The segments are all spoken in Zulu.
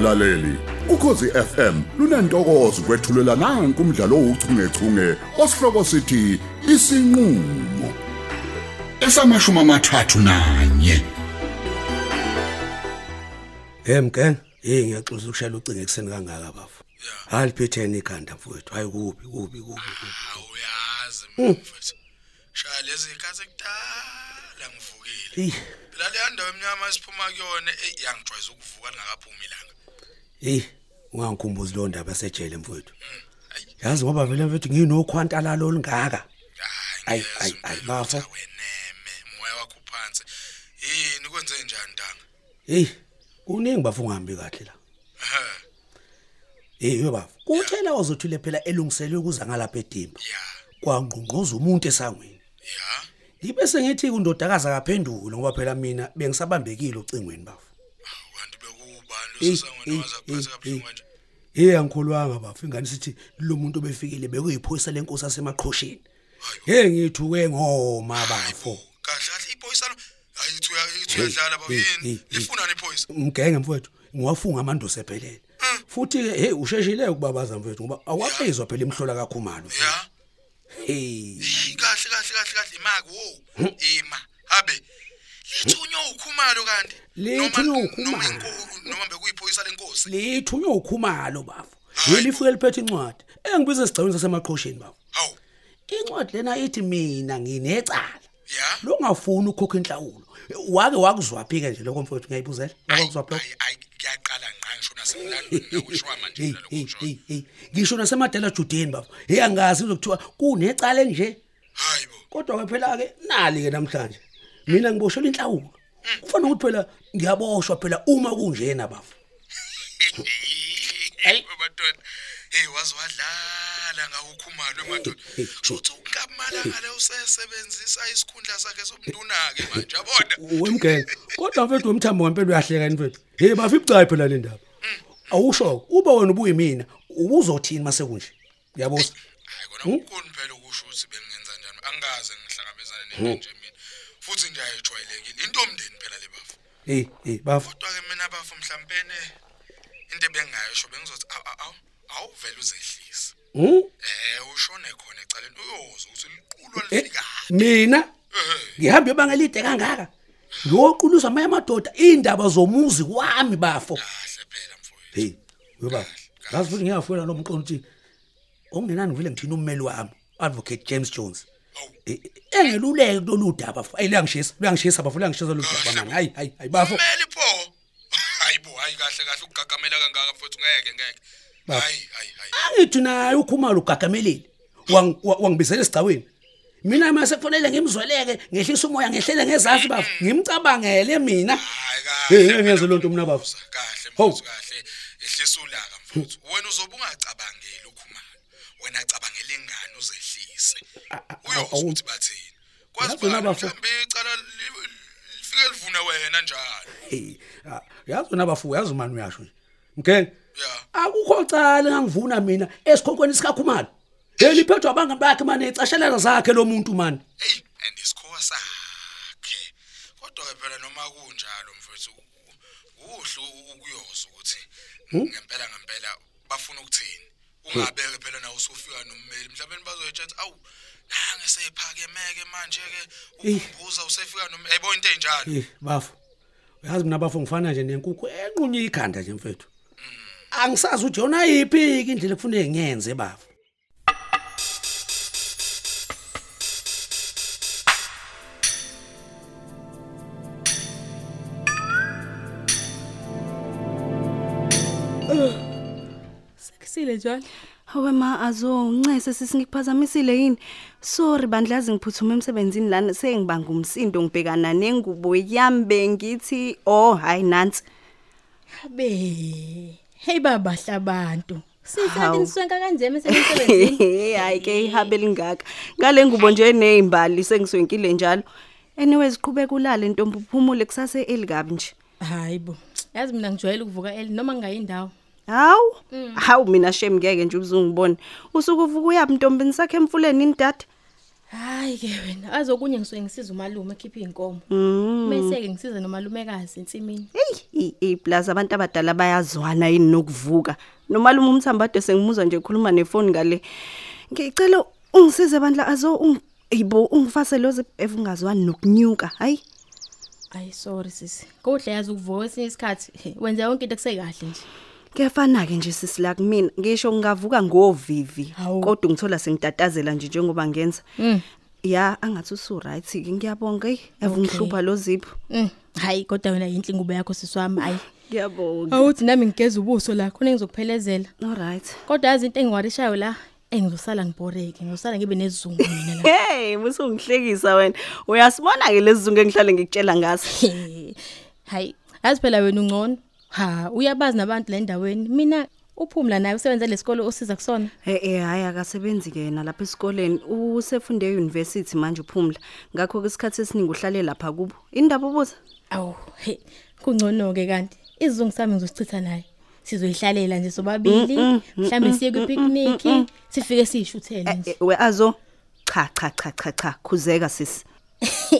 mlaleli. Ukhosi FM lunantokozo kwethulela nanku umdlalo ouchungechunge osihloko sithi isinqulo esamashuma amathathu nanye Hemke, hey ngiyaxoxa ukushayela ucingo ekseni kangaka bafu. Hayi phetheni ikhanda mfowethu. Hayi kubi kubi kubi. awuyazi mfethu shaya lezi ikhathi ekudala ngivukile. Phela le ndawo emnyama esiphuma kuyona ey yangijwayeza ukuvuka lingakaphumi ilanga. Hey, ungangikhumbuzi lo ndaba sejele mfowethu. Yazi ngoba vele mfethu nginokhwantala lo lingaka. Ayi, ayi, ayi, ukuthi aweneme moya wakho phansi yini kwenze njani ntanga Hey, kuningi bafu ungahambi kahle la. Hey, yo bafu. Kuthela ozothule phela elungiselwe ukuza ngalapha edimba. ya Kwangqongqoza umuntu esangweni. ya Ngibe sengithi kundodakaza kaphendula ngoba phela mina bengisabambekile ucingweni bafu. Hey, angikholwanga bafu ingane sithi lo muntu obefikile bekuyiphoyisa lenkosi asemaqhosheni. Hey ngithuke ngoma bafo. kahle kahle iphoyisa lo ayithu ayithu yadlala baba hey, yini? lifunani iphoyisa Mgenge mfowethu ngiwafunga amandosi ephelele. Futhi ke hey usheshile ukubabaza mfowethu ngoba awaphezwa phela imhlola kakhumalo. Hey. Kahle kahle kahle kahle. Imaki wo. Ima. Habe. Lithunywa ukhumalo kanti Lithunywa Noma- uKhumalo. noma bekuyiphoyisa lenkosi lithunywe ukhumalo bafo. Yelifike liphethe incwadi. Engibiza sigcawini sasemaqhosheni bafo. hawu Incwadi lena ithi mina nginecala. ya Lo ngafuni ukukhokha inhlawulo. Wake wakuzwaphi ke nje lokho mfowethu ngiyayibuzela. Ayi, Wakuzwaphi kuyaqala ngqa ngisho nasemlandweni ngakushwa manje lokho hey ngisho nasemadela Judeni bafo hey angazi uzokuthiwa kunecala nje hayibo kodwa ke phela ke nali ke namhlanje mina ngiboshelwa inhlawulo kufanele ukuthi phela ngiyaboshwa phela uma kunjena bafo hayi madoda hey wazi wadlala ngawukhumalo madoda shothi unkamala ngale usesebenzisa isikhundla sakhe sobunduna ke manje yabona wemgenge kodwa mfethu wemthambo ngempela uyahleka yini mfethu hey bafi ibucayi phela le ndaba awusho uba wena ubuyimina ubuzothini mase kunje uyabuza hayi kona ukhona phela ukusho ukuthi bengenza njani angikaze ngihlangabezane nento nje mina futhi nje ayijwayelekile into omndeni phela le bafu hey hey bafu kodwa ke mina bafu mhlawumbe into ebengayisho bengizothi awu awu awuvela uzehlisa hm eh ushone khona ecaleni uyoza ukuthi liqulwa lifika mina? Ehe. Ngihamba ibanga elide kangaka? Ngiyoquluza amanye amadoda indaba zomuzi kwami bafo. Kahle phela mfowethu. Hey yoba ngazi futhi ngiyafuna lo mqondo ukuthi okungenani vele ngithina ummeli wami advocate James Jones? Eh, eh, engeluleke kulolu daba ayi luyangishisa luyangishisa bafo luyangishisa lo daba manje hayi hayi hayi bafo. Kumele pho? Hayibo hayi kahle kahle ukugagamela kangaka mfowethu ngeke ngeke. Bafo. hayi hayi hayi. Angithi naye ukhumalo ugagamelile Wang- wa- wangibizela esigcawini. Mina mase kufanele ngimzweleke ngehlisa umoya ngehlele ngezansi bafo. Ngimcabangele mina. Hayi hey kahle ngeze lonto mina bafo. Kahle Hawu. mfowethu kahle. Ehlisa ulaka mfowethu. Wena uzobe ungacabangeli ukhumalo wena cabangela ingane uzehlise uyoza awu. ukuthi bathini? Kwazi mhlambe icala li- lifike livune wena njalo hey yazi wena bafu yazi mani uyasho nje. Ya. Akukho cala ngangivuna mina esikhonkweni sikakhumalo. Eliphethwa abanga bakhe manje ecashelana zakhe lo muntu manje hey and isikhowa sakhe. Kodwa ke phela noma kunjalo mfowethu kuhle ukuyoza ukuthi ngempela ngempela bafuna ukuthini? Ungabeke phela na usufika nommeli mhlawumbe bazoyetsha awu nange sephakemeke manje ke ukumbuza usefika nommeli ayibona into enjalo Eh bafu. Uyazi mina bafu ngifana nje nenkukhu enqunye ikhanda nje mfethu. Angisazi ukuthi yona yipi ke indlela ekufanele ngiyenze bafu. Sekusile njalo. Hawe ma azo uncese sisingikuphazamisile yini? Sorry bandlazi ngiphuthuma emsebenzini lana sengibanga umsindo ngibhekana nengubo yami bengithi oh hayi nansi. Habe. Hey baba hlabantu. Hawu. niswenka kanje emsebenzini. Hayi ke ihabe lingaka. Ngale ngubo nje nezimbali sengiswenkile njalo. Anyway siqhubeka ulale ntombi uphumule kusase elikabi nje. Hayibo. Yazi mina ngijwayele ukuvuka eli noma ngayindawo. Hawu, hawu mina shem ngeke nje uzungibone. Usuke uvuka uyabi ntombini sakhe emfuleni indada. Hayi ke wena, azokunye ngisuke ngisiza umalume ekhipha inkomo. Bese ke ngisiza nomalumekazi ensimini. Hey, iplaza abantu abadala bayazwana yini nokuvuka. Nomalume umthambade sengimuzwa nje ekhuluma nefoni ngale. Ngicela ungisize bandla azo ung Yibo ungifase lozi evungazwani nokunyuka. Hayi. Ay sorry sisi. Kodwa yazi ukuvuka esinye isikhathi he, wenza yonke into kusekahle nje. Kuyafana ke nje sisi la kumina. Ngisho ngavuka ngovivi Hawu. kodwa ngithola sengitatazela nje njengoba ngenza. Mm. Ya angathi usu right ke ngiyabonga hey evungihlupha lo zipho. Mm. Hayi kodwa wena yinhle ingubo yakho siswami ayi. Ngiyabonga. Awuthi nami ngigeza ubuso la khona ngizokuphelezela. All right. Kodwa yazi into engiwarishayo la engizosala ngiboreke ngizosala ngibe nezizungu mina la. Hey, musungihlekisa wena. Uyasibona ke lesizungu engihlale ngikutshela ngaso. Hayi, yazi phela wena ungcono. Ha, uyabazi nabantu la endaweni. Mina uphumla naye usebenza lesikole osiza kusona. Eh eh hayi akasebenzi ke yena lapha esikoleni. Usefunde euniversity manje uphumla. Ngakho ke isikhathi esiningi uhlale lapha kubo. Indaba ubuza? Awu, he, kungcono ke kanti. Izizungu sami ngizosichitha naye. Sizoyihlalela nje sobabili, mhlambe siye ku picnic, sifike siyishuthele nje. Eh, We azo cha cha cha cha cha khuzeka sisi.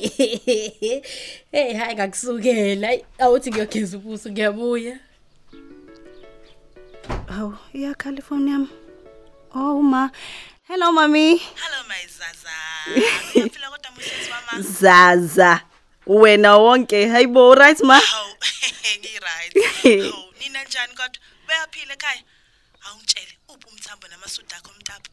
Hey, hayi ngakusukela. Ayi, Awuthi ngiyogeza ubuso ngiyabuya. Hawu, iya California yami. Oh ma. Hello mami. Hello my Zaza. Uyaphila kodwa musisi mama. Zaza. Wena wonke. Hayibo right ma? Hawu, ngi right. Hawu, nina njani kodwa? Bayaphila ekhaya? Awungitshele uphi umthambo namasudu akho mtapo.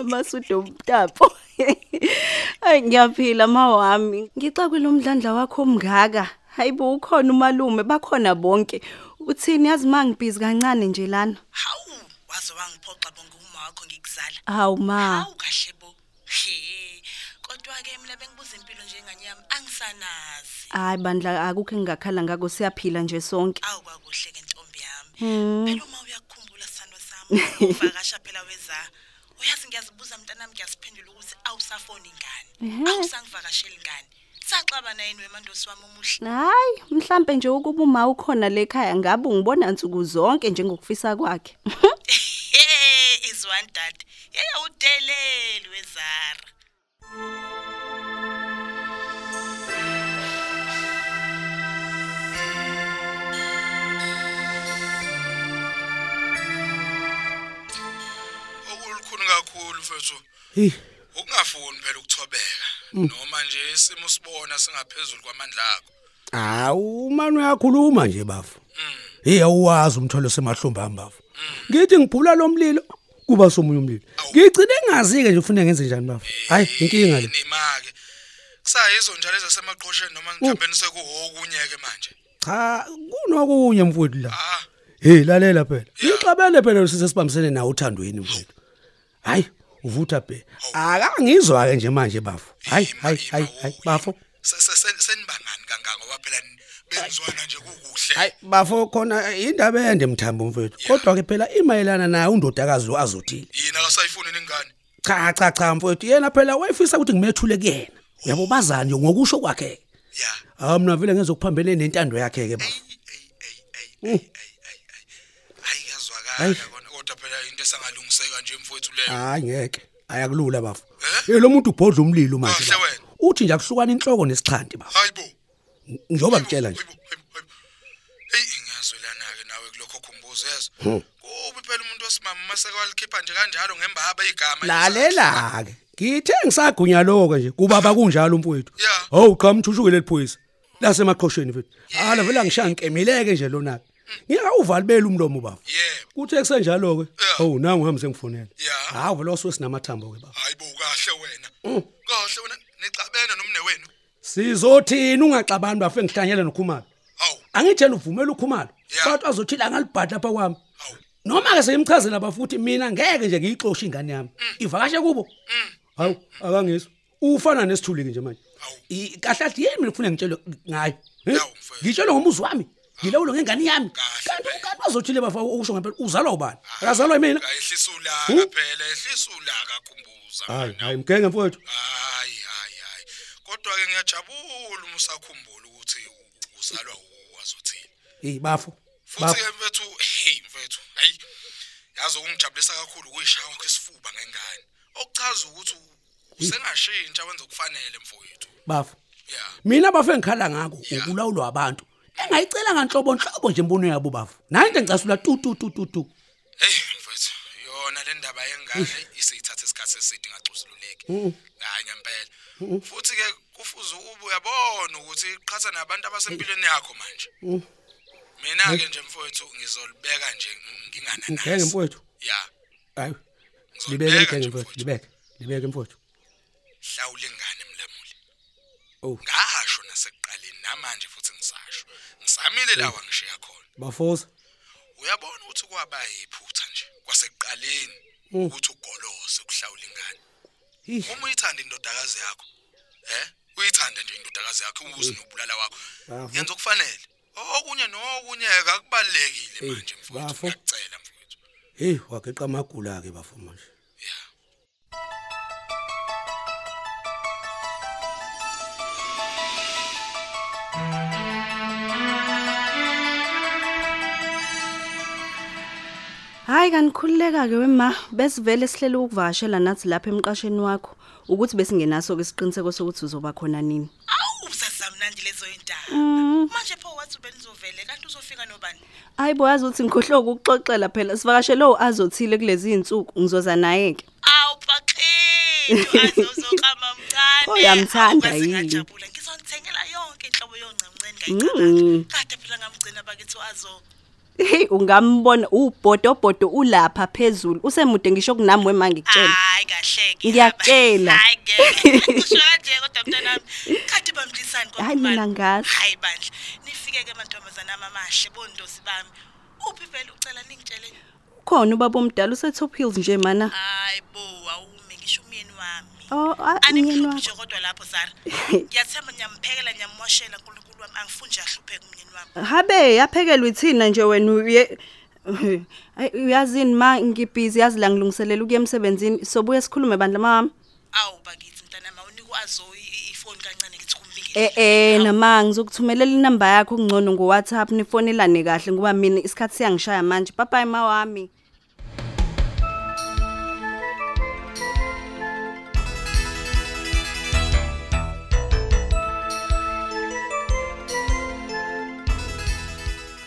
Amasudo umtapo. Ay ngiyaphila mawami. Ngixakwile umdlandla wakho omngaka. Hayibo ukhona umalume bakhona bonke. Uthini yazi mangibhizi kancane nje lana. Hawu, waze wangiphoxa bonke uma wakho ngikuzala. Hawu ma. Hawu kahle bo. He. Kodwa ke mina bengibuza impilo njenganyama angisanazi. Hayi bandla akukho engakhala ngako siyaphila nje sonke. Awu kwakuhle ke ntombi yami. Phela uma uyakukhumbula sithando sami, uvakasha phela weza. Uyazi ngiyazibuza mntanami ngiyasiphendula ukuthi awusafoni ingane. Awusangivakashela ingane. Saxabana yini wemandosi wami omuhle? Hayi, mhlambe nje ukuba uma ukhona lekhaya ngabe ungibona nsuku zonke njengokufisa kwakhe. Is one dad. Yeye udeleli wezara. okulukhuni kakhulu mfethu Hey, ukungafuni phela ukuthobeka noma nje isimo sibona singaphezulu kwamandla akho awu manje uyakhuluma nje bafu. Hey awuwazi umthwalo semahlombe ambafu. Ngithi ngiphula lo mlilo kuba somunye umlilo. Ngigcine ngazi ke nje ufuna ngenze njani bafu. Hayi inkinga le. nimake kusayizo njalo ezasemaqhosheni noma mhlawumbe sekuhokunye ke manje Cha kunokunye mfowethu la. ah Hey lalela phela. Ngixabene phela sise sibambisene nawe uthandweni mfowethu. Hayi uvutha bhe. Akangizwa ke nje manje bafu. Hayi Ima, hayi ima, hayi u- hayi u- bafu. se- se- se- senibangani kangaka ngoba phela ni- benzwana nje kukuhle Hayi bafo khona indaba ende mthambo mfowethu. Kodwa ke phela imayelana naye undodakazi lo azothile. yini akasayifuni ningane Cha cha cha mfowethu yena phela wayefisa ukuthi ngimethule kuyena. Yabo bazani nje ngokusho kwakhe. ya Ah mina vele ngezokuphambene nentando yakhe ke bafu. hayi yazwakala kona kodwa phela into esangalungiseka nje mfowethu leyo Hayi ngeke. Ayakulula bafu. Eh? Eh lo muntu ubhodla umlilo manje. Uthi nje akuhlukana inhloko nesixhanti bafu. hayibo Njoba ngitshela nje. hey ngiyazwelana ke nawe kulokho khumbuzo yezwa kubi phela umuntu wesimama maseke walikhipha nje kanjalo ngembaba igama Lalela ke. Ngithe ngisagunya lokho nje kuba bakunjalo umfowethu. Yeah. Hawu cha mthushukele liphoyisa. Lasemaqhosheni mfethu. Hala vela ngishaya nkemileke nje lona. Ngiyawuvalibela umlomo baba. yebo Kuthe kusenjalo ke. Yeah. Hawu nangu uhambe sengifonela. Yeah. Hawu vele oswe sinamathambo ke baba. hayibo kahle wena kahle wena nicabene nomne wenu Sizothini ungaxabani bafe ngihlanyela nokhumalo. hawu Angitshela uvumela ukhumalo. Yeah. Bathi azothila ngalibhadla lapha kwami. hawu Noma ke seyimchazela bafuthi mina ngeke nje ngiyixoxe ingane yami. Ivakashe kubo. Hawu akangizwa. Ufana nesithuli ke nje manje. Hawu. I- Kahle athi yini mina ufuna ngitshele ngayo. Eh? Yawu, mfethu. Ngitshele ngomuzi wami. Ngilawulo ngengane yami. Kahle, Kanti phela. kanti bazothile bafa ukusho ngempela uzalwa ubani? Akazalwa yimina. ayehlisa ulaka phela ehlisa ulaka khumbuza Hayi hayi mgenge mfowethu. hayi hayi hayi kodwa ke ngiyajabula uma usakhumbula ukuthi u- uzalwa uwazothini Hey bafo. futhi Bafo. ke mfethu hey mfethu hayi yazi ukungijabulisa kakhulu kuyishaya kwakho isifuba ngengane okuchaza ukuthi u- usengashintsha wenza okufanele mfowethu bafu yeah mina bafu engikhala ngako ukulawulwa abantu engayicela nganhlobo nhlobo nje imbono yabo bafu. Nayo into engicasula tu tu tu tu tu? Hey mfowethu yona le ndaba yengane isithatha isikhathi eside ngacusululeki hayi ngempela. Futhi ke kufuze ube uyabona ukuthi iqhatha nabantu abasempilweni yakho manje. Mina ke nje mfowethu ngizolibeka nje ngingana ngeke mfowethu? Yeah hayi libeke nje mfowethu libeke libeke mfowethu. Hlawula ingane mlamuli. Oh. ngasho nasekuqaleni namanje ngisamile lawa ngishiya khona. Bafosa. Uyabona ukuthi kwaba yiphutha nje kwasekuqaleni Mm. ukuthi ugolose ukuhlawula ingane? Ish. uma uyithanda indodakazi yakho eh uyithanda nje indodakazi yakho uze nobulala wakho Bafo. yenza okufanele. Okunye nokunye akubalekile Eh, manje mfowethu bafo. ngiyacela mfowethu. Hey wageqa amagula ke bafu manje. Hayi kanikhululeka ke wema besivele sihlele ukuvakashela nathi lapha emqasheni wakho ukuthi besingenaso ke isiqiniseko sokuthi uzoba khona nini. awu sazamnandi lezo indaba manje pho wathi benizovele kanti uzofika nobani? Hayi bo yazi ukuthi ngikhohlwe ukuxoxela phela. Sivakashele uazothile kulezi insuku ngizoza naye ke. awu paqhethu azozokama mncane. Uyamthanda Awu, bese yini? ngajabula. Ngizonithengela yonke inhlobo yoncancane Mm. ngayicabanga kade phela ngamgcina bakithi azo Hey ungambona ubhodobodo ulapha phezulu usemude ngisho kunami wema ngikutshela. hayi kahleke Ngiyakutshela. hayi ngeke kusho kanje kodwa mntanami kade bamdlisani Hayi, mina ngazi. hayi bandla nifike ke mantombazana amahle bondosi bami uphi phela ucela ningitshele Khona ubaba omdala use Top Hills nje mana. hayi bo awume ngisho umyeni wami Oh ah, umyeni animhluphi wakho. nje kodwa lapho sara ngiyathemba nyamphekela nyammoshela nkulunkulu wami angifuni nje ahlupheke umyeni wami Habe yaphekelwa ithina nje wena uye uyazini ma ngibhizi yazi la ngilungiselela ukuya emsebenzini sobuye sikhulume bandla mama. awu bakithi mntanami awunika azo ifoni kancane ngithi kumbingile Eh eh nama ngizokuthumelela inamba yakho kungcono ngo WhatsApp nifonelane kahle ngoba mina isikhathi siyangishaya manje. Bye bye ma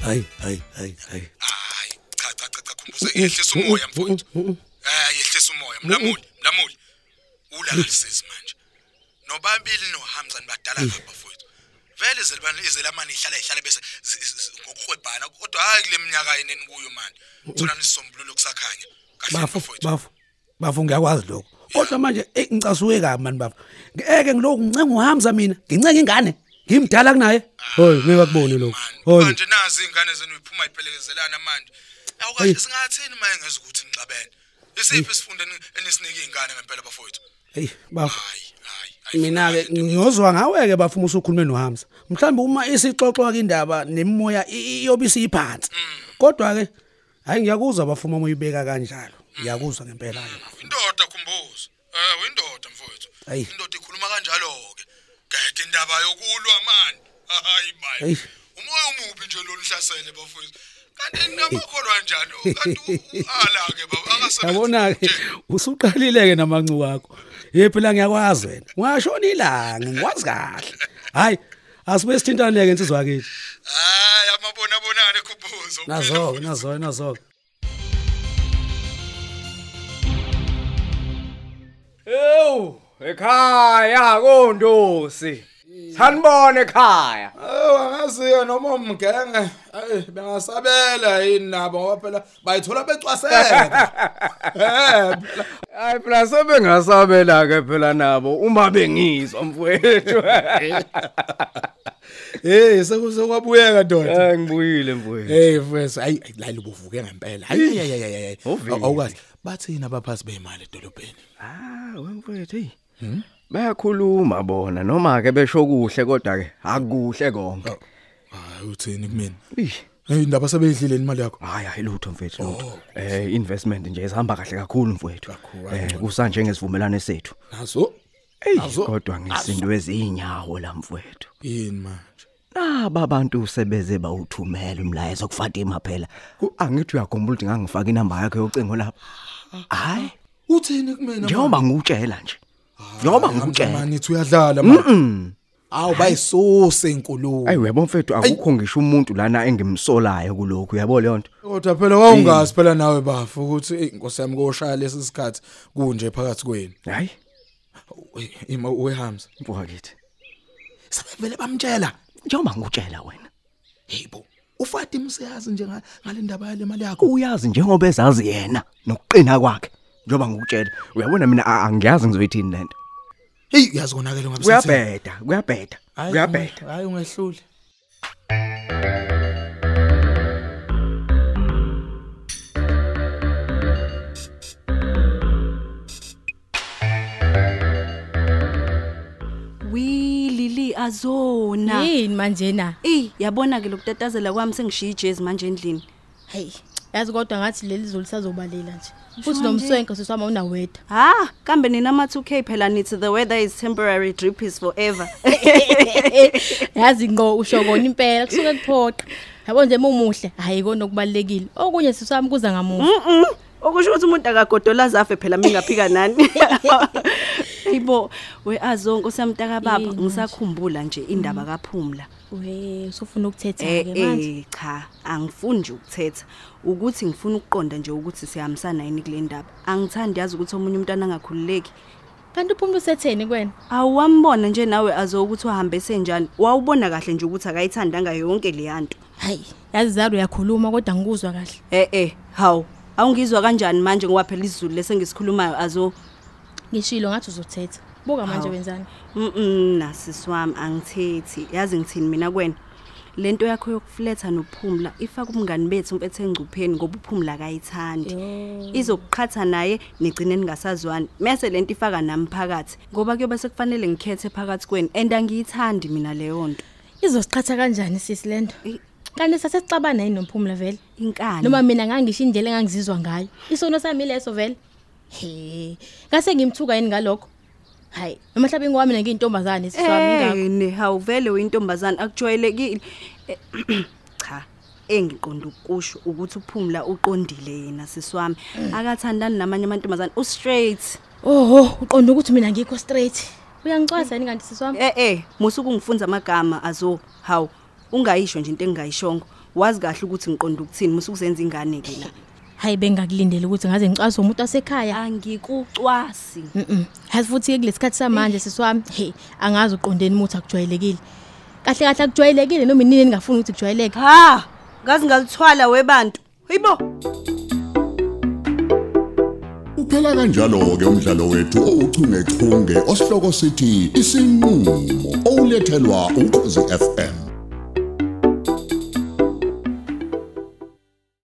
hayi hayi hayi hayi. Hayi cha cha cha cha khumbuza yehlisa umoya mfowethu. Eh yehlisa umoya mlamuli mlamuli. Ulalisizi manje. Nobabili noHamza nibadala ngapha mfowethu. Vele izelibani izelamani ihlala ihlala bese zi- zi- zi- ngokuhwebhana kodwa hayi kule minyaka yeneni kuyo manje thona nisisombululo kusakhanya. Kahle bafu mfowethu. bafu bafu ngiyakwazi lokho. Kodwa manje eh, ngicasuke kabi mani bafu. Ngeke ngiloku ngicenga uhamza mina ngincenga ingane. Ngimdala kunaye? Hoyi ngeke akubone lokho. Hoyi manje nazi ingane zenu iphuma iphelekezelana manje. Awukahle singathini maye ngeze ukuthi ngixabene isiphi isifundo eni- enisinike ingane ngempela bafowethu? Hey bafu hayi hayi hayi, mina ke ngiyozwa ngawe ke bafuma usukhulume nohamza. Mhlawumbe uma isixoxwa ke indaba nemimoya i- iyobe isiphansi kodwa ke hayi ngiyakuzwa bafuma moyibeka kanjalo. Ngiyakuzwa ngempela ke bafu indoda khumbuza. Eh uyindoda mfowethu. Indoda ikhuluma kanjalo ke gede indaba yokulwa mani hayi Ayi. bayi umoya umubi nje lo nihlasele bafowethu kanti namakholwa njalo. Kanti u- ala ke baba akasebenzi yabona ke usuqalile ke namancu wakho. Ye phela ngiyakwazi wena? Ungashona ilanga ngikwazi kahle. Hayi asibe sithintane ke insizwa yakithi hayi amabona bonane khumbuza nazo nazo nazo Ewu, ekhaya kondosi. Sanibona ekhaya. Oh angaziyo noma umgenge ay bengasabela yini nabo ngoba phela bayithola becwaseka eh phela sebengasabela ke phela nabo uma bengizwa mfowethu. hey sekuzokwabuyeka ndoda Eh ngibuyile mfowethu. hey mfethu ayi lali ubuvuke ngempela hayi hayi hayi awukazi bathina abaphathi beimali edolobheni Ah, wemfowethu hey. Bayakhuluma bona noma ke besho kuhle kodwa ke akuhle konke. hayi uthini kumina hey indaba sebeyidlile imali yakho Hayi hayi lutho mfethu lutho. Eh investment nje ihamba kahle kakhulu mfowethu. Eh kusanje ngesivumelane sethu. nazo Ey kodwa ngisinto ezinyawo la mfowethu. yini manje Naba abantu sebeze bawuthumela umlayezo kuFatima phela. Angithi uyakhumbula ukuthi ngangifaka inamba yakhe yocingo lapha. Hayi, uthini kumina njengoba ngutshela nje. Njengoba ngikutshela manje nithi uyadlala man awu bayisuse inkulumo ayi uyabo mfethu akukho ngisho umuntu lana engimsolayo kulokhu uyabo leyo nto kodwa phela wawungazi phela nawe bafu ukuthi "Ey, inkosi yami koshaya lesi sikhathi kunje phakathi kwenu? Hayi. Ey, ima uhamza mfowethu kithi sebevele bamtshela. Njengoba ngikutshela wena. Yebo. uFatima useyazi nje nga- ngale ndaba yale mali yakho. Uyazi njengoba ezazi yena nokuqina kwakhe. Njengoba ngikutshela uyabona mina a- angiyazi ngizoyithini lento hey uyazi konakele ngabe kuyabheda kuyabheda kuyabheda. hayi ungehlule wi lili azona. Yini manje na Eh yabona ke lokutatazela kwami sengishiya ijezi manje endlini. Hey. Yazi kodwa ngathi leli zulu lisazobalela nje. Futhi nomswenko siswama unaweda ha kambe nina ama 2k phela nithi the weather is temporary drip is forever. Yazi ngo usho kona impela kusuke kuphoqa. Yabo nje mumuhle hayi kona okubalekile okunye siswami kuza ngamuva Mhm. okusho ukuthi umuntu akagodola zafe phela mingaphika nani. Yibo we azonke usamtaka baba Yini? ngisakhumbula nje indaba kaPhumla. We usufuna ukuthetha eh ke manje? eh cha angifuni nje ukuthetha. Ukuthi ngifuna ukuqonda nje ukuthi siyahambisana yini kule ndaba. Angithandi yazi ukuthi omunye umntana angakhululeki. Kanti uphumla usetheni kwena? Awambona nje nawe azo ukuthi uhambe senjani wawubona kahle nje ukuthi akayithandanga yonke leyanto hayi yazi zaro uyakhuluma kodwa ngikuzwa kahle. Eh eh hawu awungizwa kanjani manje ngoba phela izulu lesengisikhulumayo azo ngishilo ngathi uzothetha. Buka manje Hawu. wenzani Mm nasisi wami angithethi. Yazi ngithini mina kwena? Lento yakho yokufletha nophumla ifaka umngani bethu umpethe engcupheni ngoba uphumla akayithandi. Izokuqhatha naye nigcine ningasazwani. Mase lento ifaka nami phakathi ngoba kuyobe sekufanele ngikhethe phakathi kweni and angiyithandi mina leyo nto. Izosiqhatha kanjani sisi lento Eh. kanti sasexabana yini nomphumla vele. Inkani noma mina ngangisho indlela engangizizwa ngayo. Isono sami leso vele? He ngase ngimthuka yini ngalokho? Hayi noma mhlawumbe ngowami ngiyintombazane siswami ingakho. Eh ne hawu vele uyintombazana akujwayelekile. Eh, cha engiqonda ukusho ukuthi uphumla uqondile yena siswami akathandani namanye amantombazana u straight. Oho uqonda ukuthi mina ngikho straight. Uyangicwasa yini kanti siswami eh eh musuku ngifunza amagama azo hawu ungayisho nje into engingayishongo. Wazi kahle ukuthi ngiqonda ukuthini musuku senza ingane ke la. Hayi bengakulindele ukuthi ngaze ngicwaswe umuntu wasekhaya angikucwasi Mhm. Hayi futhi ke kulesikhathi samanje siswami, hey, angazi uqondeni muthi akujwayelekile. Kahle kahle akujwayelekile noma inini ningafuni ukuthi kujwayeleke. ha ngazi ngalithwala webantu hayibo Uphela kanjalo ke umdlalo wethu ouchungechunge osihloko sithi isinqulo olethelwa ukhozi FM